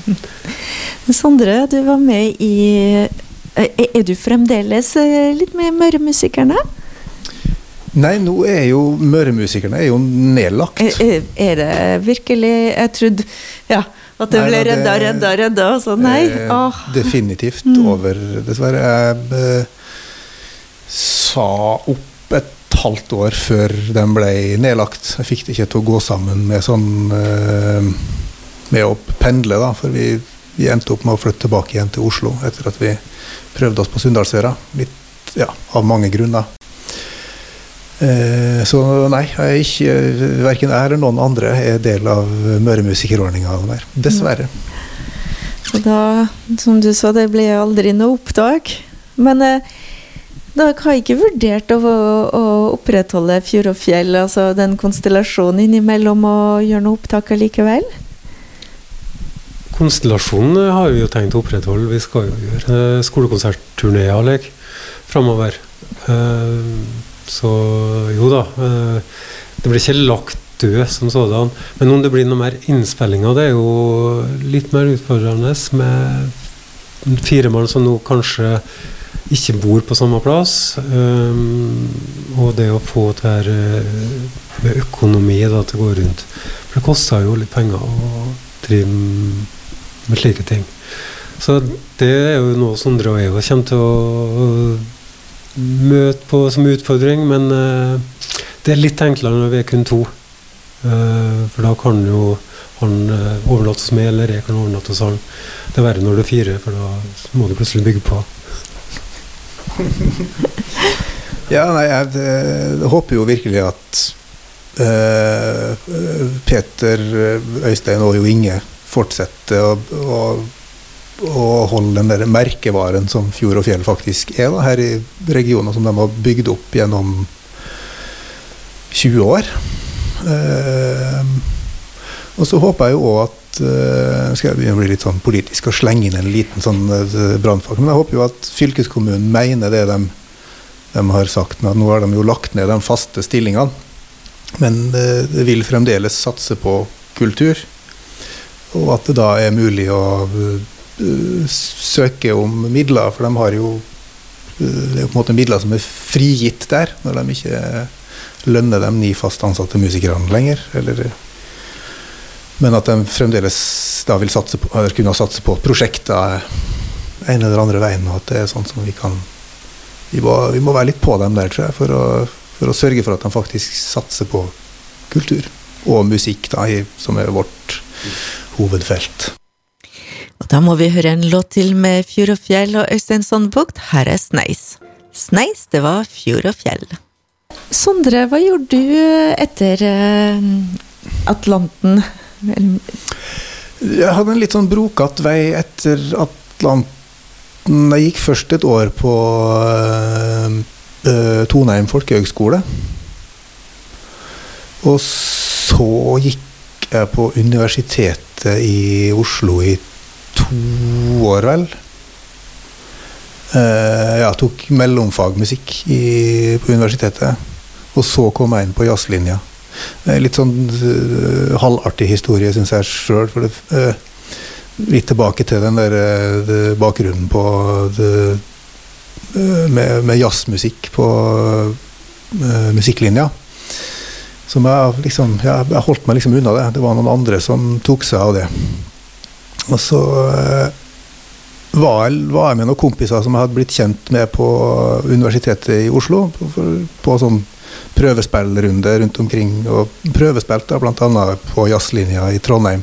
Sondre, du var med i Er du fremdeles litt med Møremusikerne? Nei, nå er jo Møremusikerne er jo nedlagt. Er, er det virkelig Jeg trodde Ja. At det ble redda, redda, redda, og så nei. Åh. definitivt mm. over, dessverre. Jeg eh, sa opp et halvt år før den ble nedlagt. Jeg fikk det ikke til å gå sammen med sånn eh, Med å pendle, da. For vi, vi, endte opp med å flytte tilbake igjen til Oslo etter at vi prøvde oss på Sunndalsøra. Litt ja, av mange grunner. Eh, så nei, jeg ikke, verken jeg eller noen andre er del av Møremusikerordninga mer. Dessverre. Så da, som du sa, det ble aldri noe opptak. Men eh, dere har ikke vurdert å, å, opprettholde Fjord og fjell, altså den konstellasjonen innimellom, og gjøre noe opptak allikevel? Konstellasjonen har vi jo tenkt å opprettholde. Vi skal jo gjøre eh, skolekonsertturneer framover. Uh, så jo da. Eh, det blir ikke lagt død som sådan. Men om det blir noe mer innspillinger, det er jo litt mer utfordrende med fire mann som nå kanskje ikke bor på samme plass. Um, og det å få det her eh, med økonomi da, til å gå rundt. For det koster jo litt penger å drive med slike ting. Så det er jo noe Sondre og jeg kommer til å møte på som utfordring, men uh, det er litt enklere når vi er kun to. Uh, for da kan jo han uh, overnatte hos meg, eller jeg kan overnatte hos han. Det er verre når du er fire, for da må du plutselig bygge på. ja, nei, jeg, jeg, håper jo virkelig at Peter, Øystein og Jo Inge fortsetter å, å å holde den der merkevaren som Fjord og Fjell faktisk er da, her i regionen, som de har bygd opp gjennom 20 år. Eh, og så håper jeg jo òg at eh, skal jeg bli litt sånn politisk og slenge inn en liten sånn eh, brannfakkel, men jeg håper jo at fylkeskommunen mener det de, de har sagt. At nå har de jo lagt ned de faste stillingene, men eh, det vil fremdeles satse på kultur. Og at det da er mulig å Eh, søke om midler, for de har jo eh, det er på en måte midler som er frigitt der, når de ikke lønner de ni fast ansatte musikerne lenger. Eller, men at de fremdeles da vil satse på, kunne satse på prosjekter en eller andre veien, og at det er sånn som vi kan Vi må, vi må være litt på dem der, tror jeg, for å, for å, sørge for at de faktisk satser på kultur og musikk, da, som er vårt hovedfelt. Og da må vi høre en låt til med Fjord og fjell og Øystein Sandbukt. Her er Sneis. Sneis, det var Fjord og fjell. Sondre, hva gjorde du etter uh, Atlanten? Jeg hadde en litt sånn brokatt vei etter Atlanten. Jeg gikk først et år på uh, Toneim folkehøgskole. Og så gikk jeg på Universitetet i Oslo i to år, vel. Uh, ja, tok mellomfagmusikk på universitetet. Og så kom jeg inn på jazzlinja. Litt sånn uh, halvartig historie, syns jeg sjøl. Uh, litt tilbake til den der uh, bakgrunnen på det, med, med, jazzmusikk på musikklinja. Som jeg liksom ja, Jeg holdt meg liksom unna det. Det var noen andre som tok seg av det. Og så eh, var var jeg, med noen kompiser som jeg hadde blitt kjent med på Universitetet i Oslo. På, på sånn prøvespillrunde rundt omkring, og prøvespilte bl.a. på jazzlinja i Trondheim.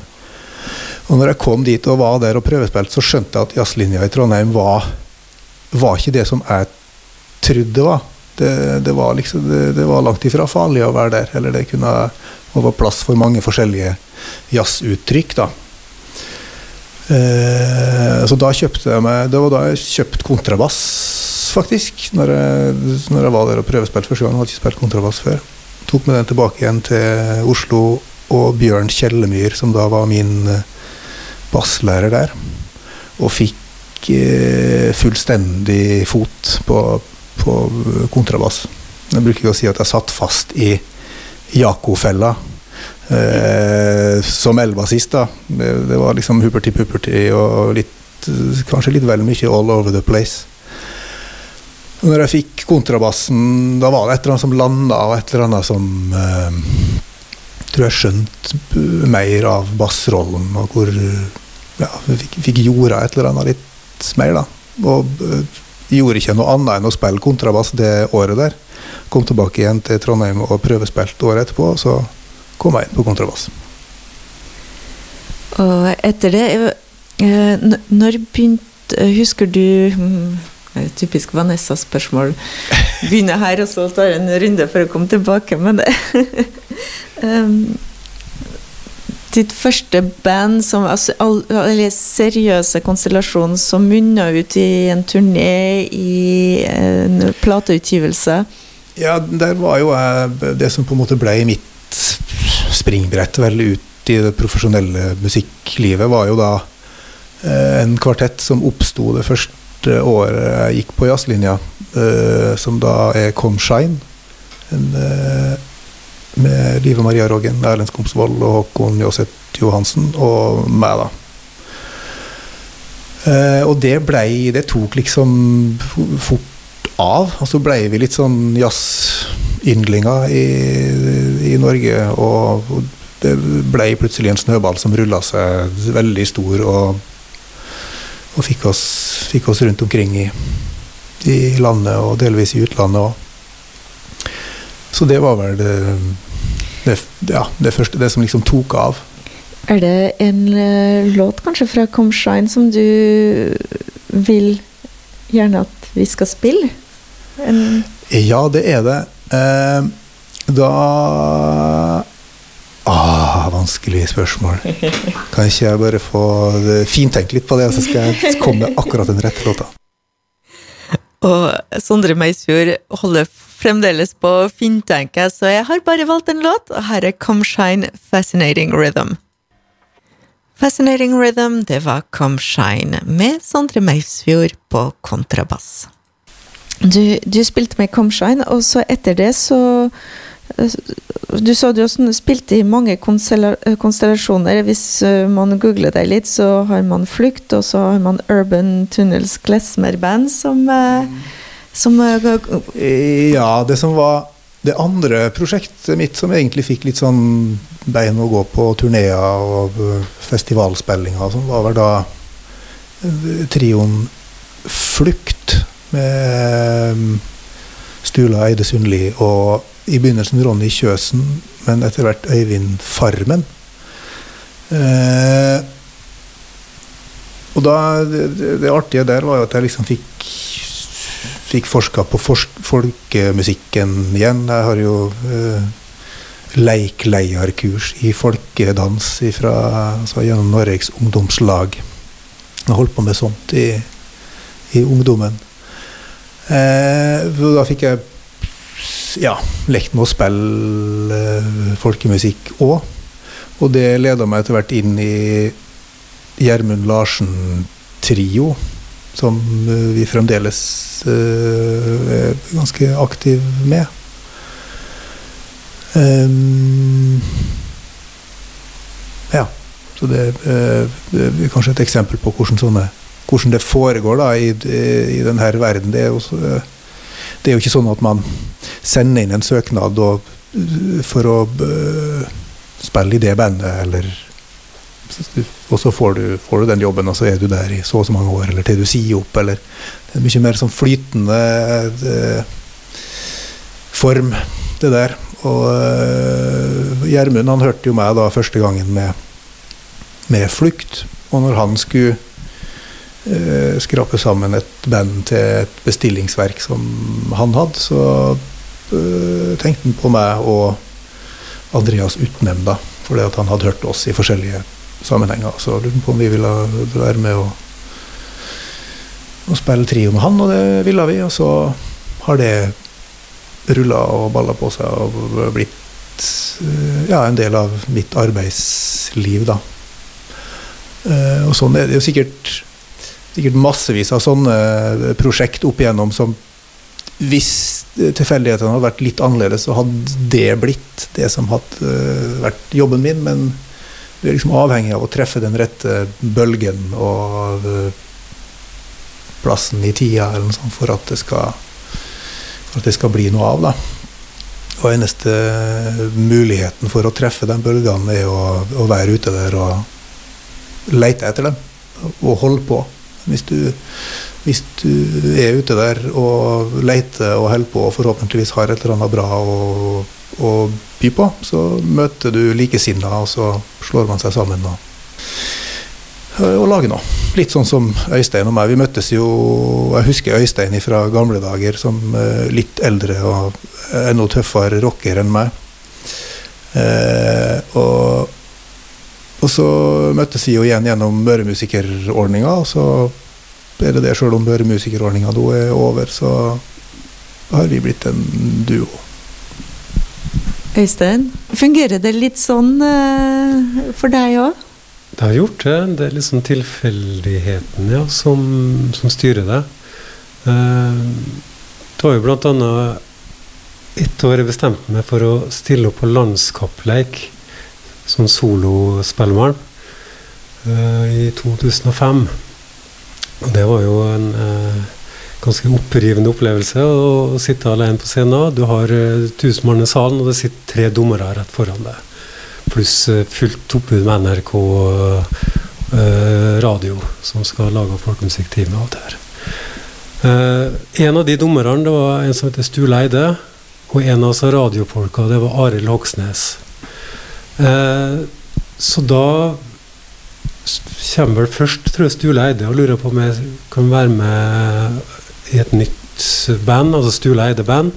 Og når jeg kom dit og var der og prøvespilte, så skjønte jeg at jazzlinja i Trondheim var, var ikke det som jeg trodde det var. Det, det var liksom, det, det, var langt ifra farlig å være der. Eller det kunne være plass for mange forskjellige jazzuttrykk. da. Eh, så da kjøpte jeg meg Det var da jeg kjøpte kontrabass, faktisk. Når jeg, når jeg var der og prøvespilte første gang. Jeg hadde ikke spilt kontrabass før. Tok med den tilbake igjen til Oslo og Bjørn Kjellemyr, som da var min eh, basslærer der. Og fikk eh, fullstendig fot på, på kontrabass. Jeg bruker ikke å si at jeg satt fast i Jaco-fella. Eh, som elbassist, da. Det, var liksom hupperti-pupperti og litt, kanskje litt vel mye all over the place. Når jeg fikk kontrabassen, da var det et eller annet som landa, og et eller annet som eh, tror jeg skjønte mer av bassrollen, og hvor ja, fikk, fikk jorda et eller annet litt mer, da. Og eh, gjorde ikke noe annet enn å spille kontrabass det året der. Kom tilbake igjen til Trondheim og prøvespilte året etterpå, så kom jeg inn på kontrabass. Og etter det øh, Når begynte Husker du hmm, Typisk Vanessa-spørsmål. Begynner her, og så tar en runde for å komme tilbake. Men det um, Ditt første band, som, altså, eller seriøse konstellasjon, som munna ut i en turné, i en plateutgivelse? Ja, der var jo jeg Det som på en måte ble mitt springbrett vel ut i det profesjonelle musikklivet, var jo da eh, en kvartett som oppsto det første året jeg gikk på jazzlinja, uh, som da er Come Shine. En, uh, med Live Maria Roggen, Erlend Skomsvold og Håkon Jåseth Johansen, og meg, da. Og det blei Det tok liksom fort av. Og så blei vi litt sånn jazzyndlinger i, i Norge, og, det ble plutselig en snøball som rulla seg veldig stor. og og fikk oss, fikk oss, rundt omkring i, i, landet og delvis i utlandet òg. Så det var vel det, det, ja, det, første, det som liksom tok av. Er det en uh, låt kanskje fra Come Shine som du vil gjerne at vi skal spille? En ja, det er det. Uh, da Ah, vanskelig spørsmål. Kan ikke jeg bare få fintenke litt på det, så skal jeg komme med akkurat den rette låta? Og Sondre Meisfjord holder fremdeles på å fintenke, så jeg har bare valgt en låt, og her er Come Shine Fascinating Rhythm. Fascinating Rhythm, det var Come Shine med Sondre Meisfjord på kontrabass. Du, du spilte med Come Shine, og så etter det så du sa du også spilte i mange konstellasjoner. Hvis eh, man googler deg litt, så har man Flukt, og så har man Urban Tunnels Klesmer Band, som, eh, som eh, Ja, det som var det andre prosjektet mitt som egentlig fikk litt sånn bein å gå på turneer og festivalspillinger, som var vel da trioen Flukt med Stula Eide Sundli og i begynnelsen Ronny Kjøsen, men etter hvert Øyvind Farmen. Eh, og da, det, det, artige der var jo at jeg liksom fikk fikk forska på forsk, folkemusikken igjen. Jeg har jo eh, leikleierkurs i folkedans ifra, altså gjennom Norges ungdomslag. Jeg holdt på med sånt i, i ungdommen. Eh, da fikk jeg ja, lekt med å spille uh, folkemusikk òg. Og det leda meg etter hvert inn i Gjermund Larsen-trio, som uh, vi fremdeles uh, er ganske aktiv med. Ja, så det, er kanskje et eksempel på hvordan, sånne, hvordan det foregår da, i, i denne verden. Det er, også, det er jo ikke sånn at man sender inn en søknad og, for å uh, spille i det bandet, eller Og så får du, får du, den jobben, og så er du der i så og så mange år, eller til du sier opp, eller Det er mye mer sånn flytende eh, form, det der. Og uh, Gjermund han hørte jo meg da første gangen med, med Flukt, og når han skulle uh, skrape sammen et band til et bestillingsverk som han hadde, så uh, tenkte han på meg og Andreas Utnemnda. Fordi at han hadde hørt oss i forskjellige sammenhenger. Så lurte han på om vi ville være med og, og spille trio med han, og det ville vi. Og så har det rulla og balla på seg og blitt uh, ja, en del av mitt arbeidsliv, da. Uh, og sånn er det jo sikkert sikkert massevis av sånne prosjekt opp igjennom som hvis tilfeldighetene hadde vært litt annerledes, så hadde det blitt det som hadde uh, vært jobben min. Men du er liksom avhengig av å treffe den rette bølgen og uh, plassen i tida eller noe sånt for at det skal, at det skal bli noe av. da. Og eneste muligheten for å treffe de bølgene er å, å være ute der og lete etter dem. Og holde på. Hvis du hvis du er ute der og leter og holder på og forhåpentligvis har et eller annet bra å, å by på, så møter du likesinnede, og så slår man seg sammen og, og lager noe. Litt sånn som Øystein og meg. Vi møttes jo Jeg husker Øystein fra gamle dager som eh, litt eldre og enda tøffere rocker enn meg. Eh, og, og så møttes vi jo igjen gjennom Møremusikerordninga, og så er det det, sjøl om Møremusikerordninga nå er over, så har vi blitt en duo. Øystein, fungerer det litt sånn uh, for deg òg? Det har gjort det. Det er liksom tilfeldigheten ja, som, som styrer det. Uh, det var jo annet et år jeg bestemte meg for å stille opp på landskappleik som solospellemann uh, i 2005. Og det var jo en eh, ganske opprivende opplevelse å sitte alene på scenen. Du har tusenmann tusen mann i salen, og det sitter tre dommere rett foran deg. Pluss eh, fullt oppbud med NRK eh, radio, som skal lage folkemusikktime av det her. Eh, en av de dommerne det var en som heter Stule Eide, og en av radiofolka det var Arild Hoksnes. Eh, så da kommer vel først tror Stule Eide og lurer på om jeg kan være med i et nytt band, altså Stule Eide-band.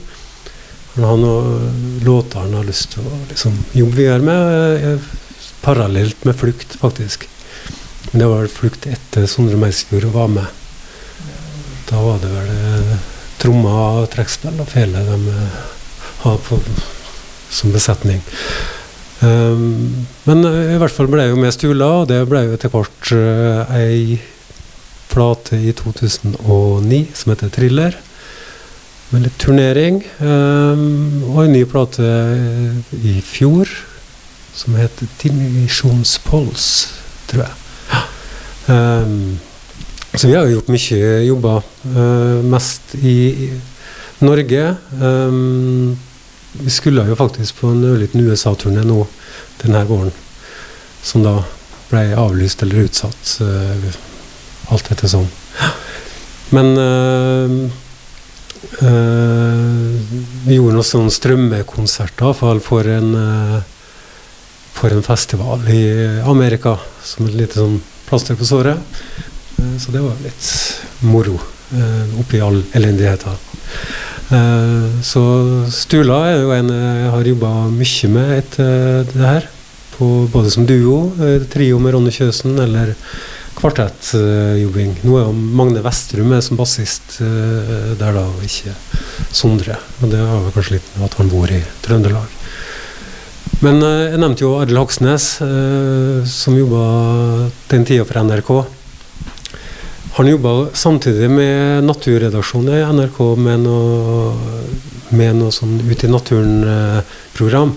Han har noen låter han har lyst til å liksom, jobbe videre med, eh, parallelt med Flukt, faktisk. Men det var vel Flukt etter Sondre Meisfjord var med. Da var det vel eh, trommer og trekkspill og fele de hadde har på, som besetning. Um, men i hvert fall ble jeg jo med Stula, og det ble jo etter hvert uh, ei plate i 2009 som heter 'Thriller'. Med litt turnering. Um, og en ny plate i fjor som heter 'Dimensjonspols', tror jeg. Um, så vi har jo gjort mye jobber. Mest i Norge. Vi skulle jo faktisk på en ørliten USA-turné nå denne våren, som da ble avlyst eller utsatt, uh, alt etter sånn. Men uh, uh, vi gjorde noen sånne strømmekonserter iallfall for, en, for en festival i Amerika, som et lite sånn plaster på såret. så det var litt moro oppi all elendigheten. Eh, så Stula er jo en jeg har jobba mye med etter det her. På, både som duo, eh, trio med Ronny Kjøsen, eller kvartettjobbing. Nå er jo Magne Vestrum er som bassist eh, der, da, og ikke Sondre. Og det har vel kanskje litt med at han bor i Trøndelag. Men jeg nevnte jo Arild Haksnes, som jobba den tida for NRK. Han jobba samtidig med naturredaksjonen i NRK med noe, med noe sånn Ut i naturen-program.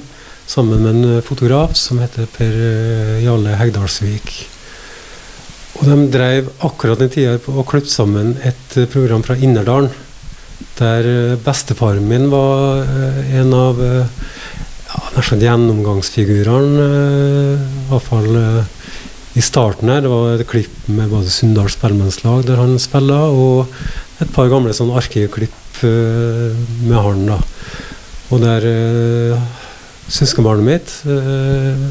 Sammen med en fotograf som heter Per eh, Jarle Hegdalsvik. Og de drev akkurat den tida å klippe sammen et program fra Innerdalen. Der eh, bestefaren min var eh, en av ja, gjennomgangsfigurene. I hvert fall i starten her. Det var et klipp med både Sunndal Spellemannslag der han spiller, og et par gamle sånn arkivklipp uh, med han. da. Og der uh, søskenbarnet mitt, uh,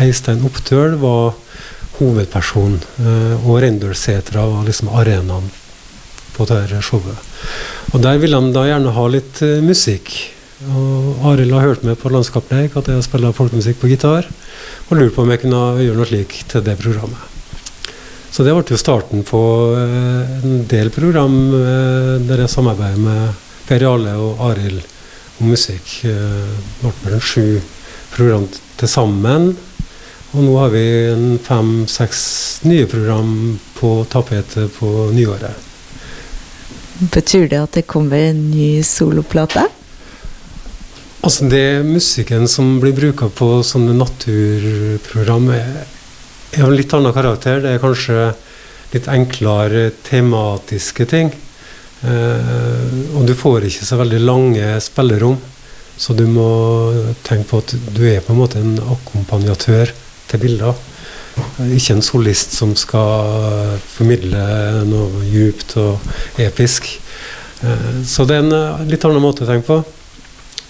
Heistein Opptøl, var hovedperson. Uh, og Reindølsetra var liksom arenaen på dette showet. Og der ville han da gjerne ha litt musikk. Og Arild har hørt med på Landskapleik at jeg spiller folkemusikk på gitar og lurte på om jeg kunne gjøre noe slik til det programmet. Så det ble jo starten på eh, en del program eh, der jeg samarbeider med Per Jarle og Arild om musikk. Eh, det ble mellom sju program til sammen. Og nå har vi fem-seks nye program på tapetet på nyåret. Betyr det at det kommer en ny soloplate? Altså det Musikken som blir bruka på sånne naturprogram, er, av en litt annen karakter. Det er kanskje litt enklere tematiske ting. Eh, og du får ikke så veldig lange spillerom. Så du må tenke på at du er på en måte en akkompagnatør til bilder. Ikke en solist som skal formidle noe djupt og episk. Eh, så det er en eh, litt annen måte å tenke på.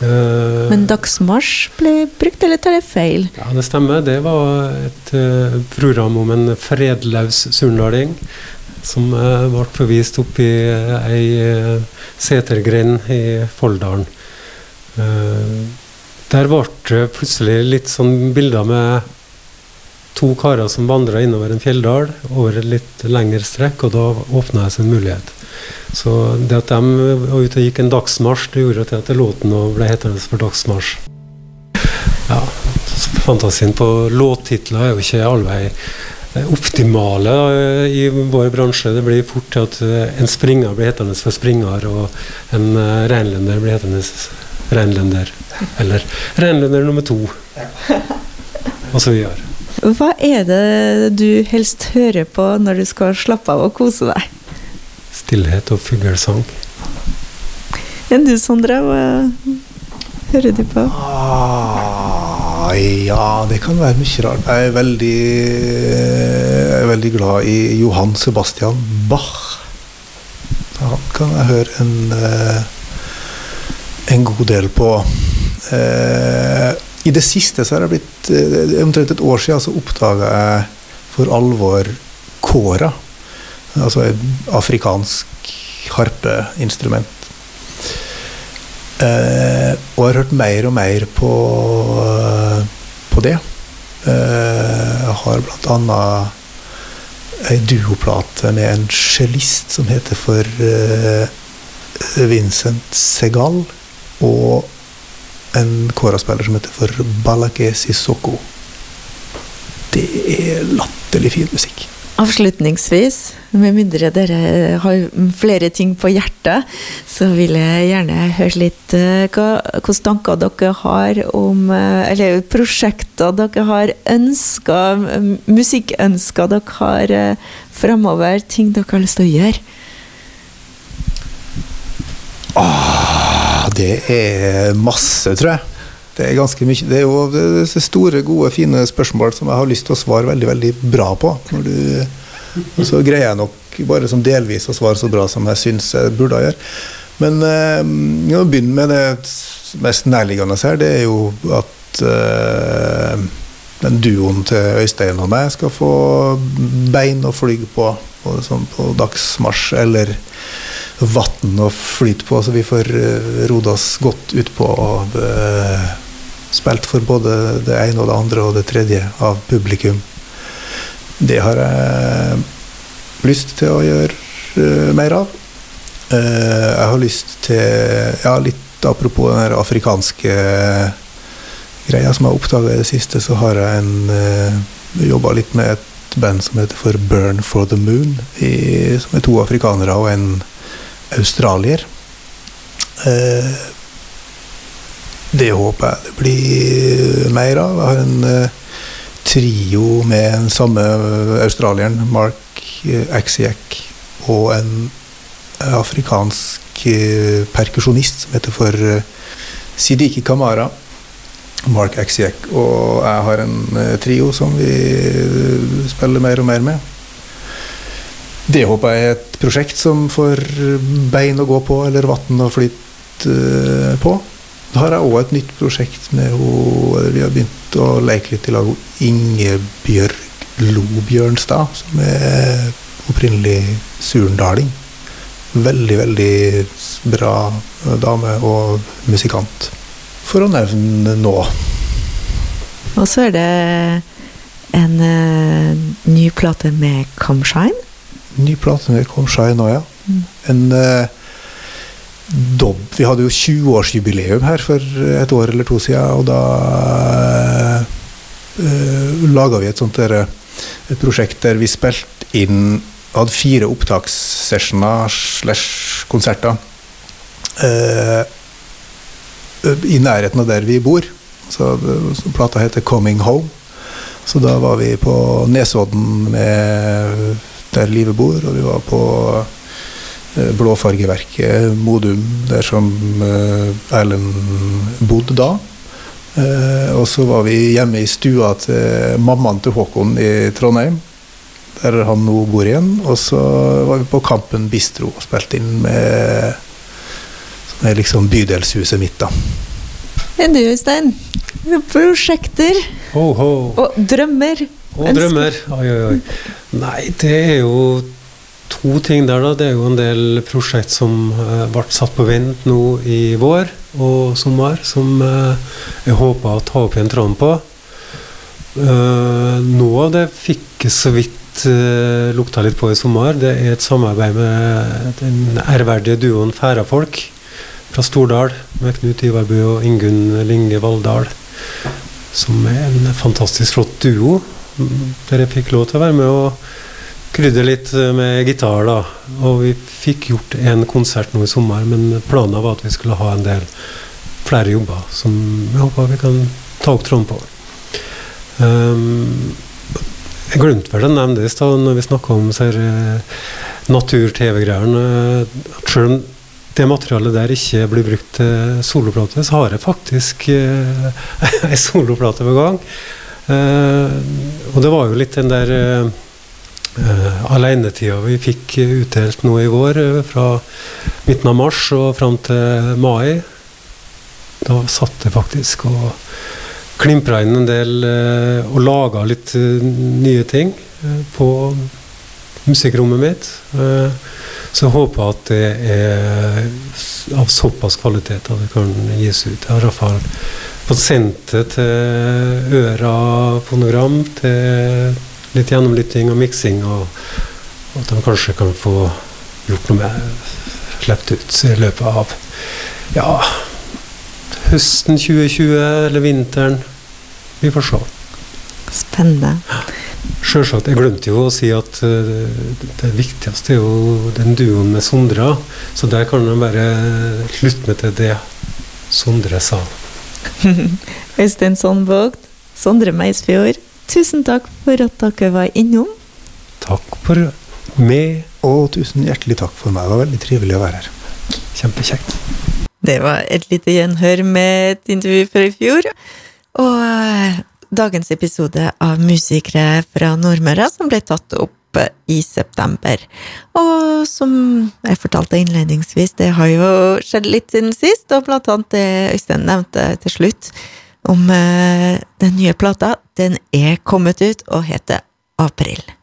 Eh, Men dagsmarsj ble brukt, eller tar jeg feil? Ja, det stemmer. Det var et uh, program om en fredløs surnading som uh, ble forvist opp i ei setergrend i Folldalen. der ble det plutselig litt sånn bilder med to karer som vandra innover en fjelldal over et litt lengre strekk, og da åpna det seg en mulighet. Så det at de var ute og gikk en dagsmarsj, det gjorde at, låten ble hetende for Dagsmarsj. Ja, fantasien på låttitler er jo ikke allvei optimale i vår bransje. Det blir fort til at en springer blir hetende for springer, og en reinlender blir hetende reinlender. Eller reinlender nummer to. Og så videre. Hva er det du helst hører på når du skal slappe av og kose deg? Stillhet og fuglesang. Enn du, Sondre? Hva hører du på? Ah, ja, det kan være mye rart. Jeg er veldig, jeg er veldig glad i Johan Sebastian Bach. Han kan jeg høre en, eh, en god del på. Eh, I det siste så har jeg blitt eh, Omtrent et år siden så oppdaga jeg for alvor kåra. Altså et afrikansk harpeinstrument. Eh, og har hørt mer og mer på, på det. Eh, jeg har blant annet ei duoplate med en cellist som heter for eh, Vincent Segal. Og en koraspiller som heter for Balake Sissoko. Det er latterlig fin musikk. Avslutningsvis, med mindre dere har flere ting på hjertet, så vil jeg gjerne høre litt hva hvilke tanker dere har om uh, Eller prosjekter dere har ønsker, musikkønsker dere har framover, fremover, ting dere har lyst til å gjøre. Åh, det er masse, tror jeg. Det er ganske mye. Det er jo store, gode, fine spørsmål som jeg har lyst til å svare veldig veldig bra på. Du, og så greier jeg nok bare som delvis å svare så bra som jeg syns jeg burde gjøre. Men eh, å begynne med det mest nærliggende her, det er jo at eh, den duoen til Øystein og meg skal få bein å fly på, både sånn på dagsmarsj eller vann å flyte på, så vi får uh, rodd oss godt utpå og uh, spilt for både det ene og det andre og det tredje av publikum. Det har jeg lyst til å gjøre uh, mer av. jeg har lyst til Ja, litt apropos den afrikanske greia som jeg har oppdaga i det siste, så har jeg en jobba litt med et band som heter for Burn for the Moon, i, som er to afrikanere og en australier. Eh, det håper jeg det blir mer av. Jeg har en eh, trio med den samme australieren, Mark Axiak, og en afrikansk perkusjonist som heter for Sidiki Kamara. Mark Axiak. Og jeg har en trio som vi spiller mer og mer med. Det håper jeg er et prosjekt som får bein å gå på, eller vann å flyte på. Da har jeg òg et nytt prosjekt med henne. Vi har begynt å leke litt i lag med Ingebjørg Lobjørnstad, som er opprinnelig surndaling. Veldig, veldig bra dame og musikant. For å nevne nå. Og så er det en uh, ny plate med Comshine. Ny plate med Comshine òg, ja. Mm. En uh, dobb Vi hadde jo 20-årsjubileum her for et år eller to siden, og da uh, laga vi et sånt der, et prosjekt der vi spilte inn Hadde fire opptakssessioner slash konserter uh, i nærheten av der vi bor. Så, så plata heter 'Coming Home'. Så da var vi på Nesodden med der livet bor, og vi var på eh, Blåfargeverket Modum, der som eh, Erlend bodde da. Eh, og så var vi hjemme i stua til mammaen til Håkon i Trondheim, der han nå bor igjen. Og så var vi på Kampen Bistro og spilte inn med som er liksom bydelshuset mitt, da. Enn du, Øystein? Prosjekter Ho, ho. og drømmer. Og drømmer. Oi, oi, oi. Nei, det er jo to ting der, da. Det er jo en del prosjekt som eh, ble satt på vent nå i vår og sommer, som eh, jeg håper å ta opp igjen tråden på. Uh, noe av det fikk så vidt uh, lukta litt på i sommer. Det er et samarbeid med den ærverdige duoen Færafolk fra Stordal, med Knut Ivarbu og Ingunn Linge Valldal. Som er en fantastisk flott duo. mm, Der jeg fikk lov til å være med og krydre litt med gitar. da. Og vi fikk gjort en konsert nå i sommer, men planen var at vi skulle ha en del flere jobber som jeg håper vi kan ta opp tråden på. Um, jeg glemte vel å nevne det i stad når vi snakka om uh, eh, natur-TV-greiene. Uh, Selv om det materialet der ikke blir brukt til soloplate, så har jeg faktisk uh, ei soloplate på gang. Uh, og det var jo litt den der eh, eh, alenetida vi fikk utdelt nå i vår, eh, fra midten av mars og fram til mai. Da satt jeg faktisk og klimpra inn en del uh, og laga litt eh, nye ting eh, på musikkrommet mitt. Eh, så jeg håper at det er av såpass kvalitet at det kan gis ut. Jeg har i fått sendt det til Øra fonogram, til litt gjennomlytting og miksing, og og at de kanskje kan få gjort noe med sluppet ut i løpet av ja, høsten 2020 eller vinteren. Vi får se. Spennende. Sjølsagt. Jeg glemte jo å si at eh, det viktigste er jo den duoen med Sondre. Så der kan de bare slutte med til det Sondre sa. Øystein Sandvåg, Sondre Meisfjord, tusen takk for at dere var innom. Takk for meg. Og tusen hjertelig takk for meg. Det var veldig trivelig å være her. Kjempekjekt. Det var et lite gjenhør med et intervju fra i fjor. Og eh, dagens episode av Musikere fra Nordmøre som ble tatt opp i september. Og som jeg fortalte innledningsvis, det har jo skjedd litt siden sist, og blant annet det Øystein nevnte til slutt om eh, den nye plata. Den er kommet ut og heter April.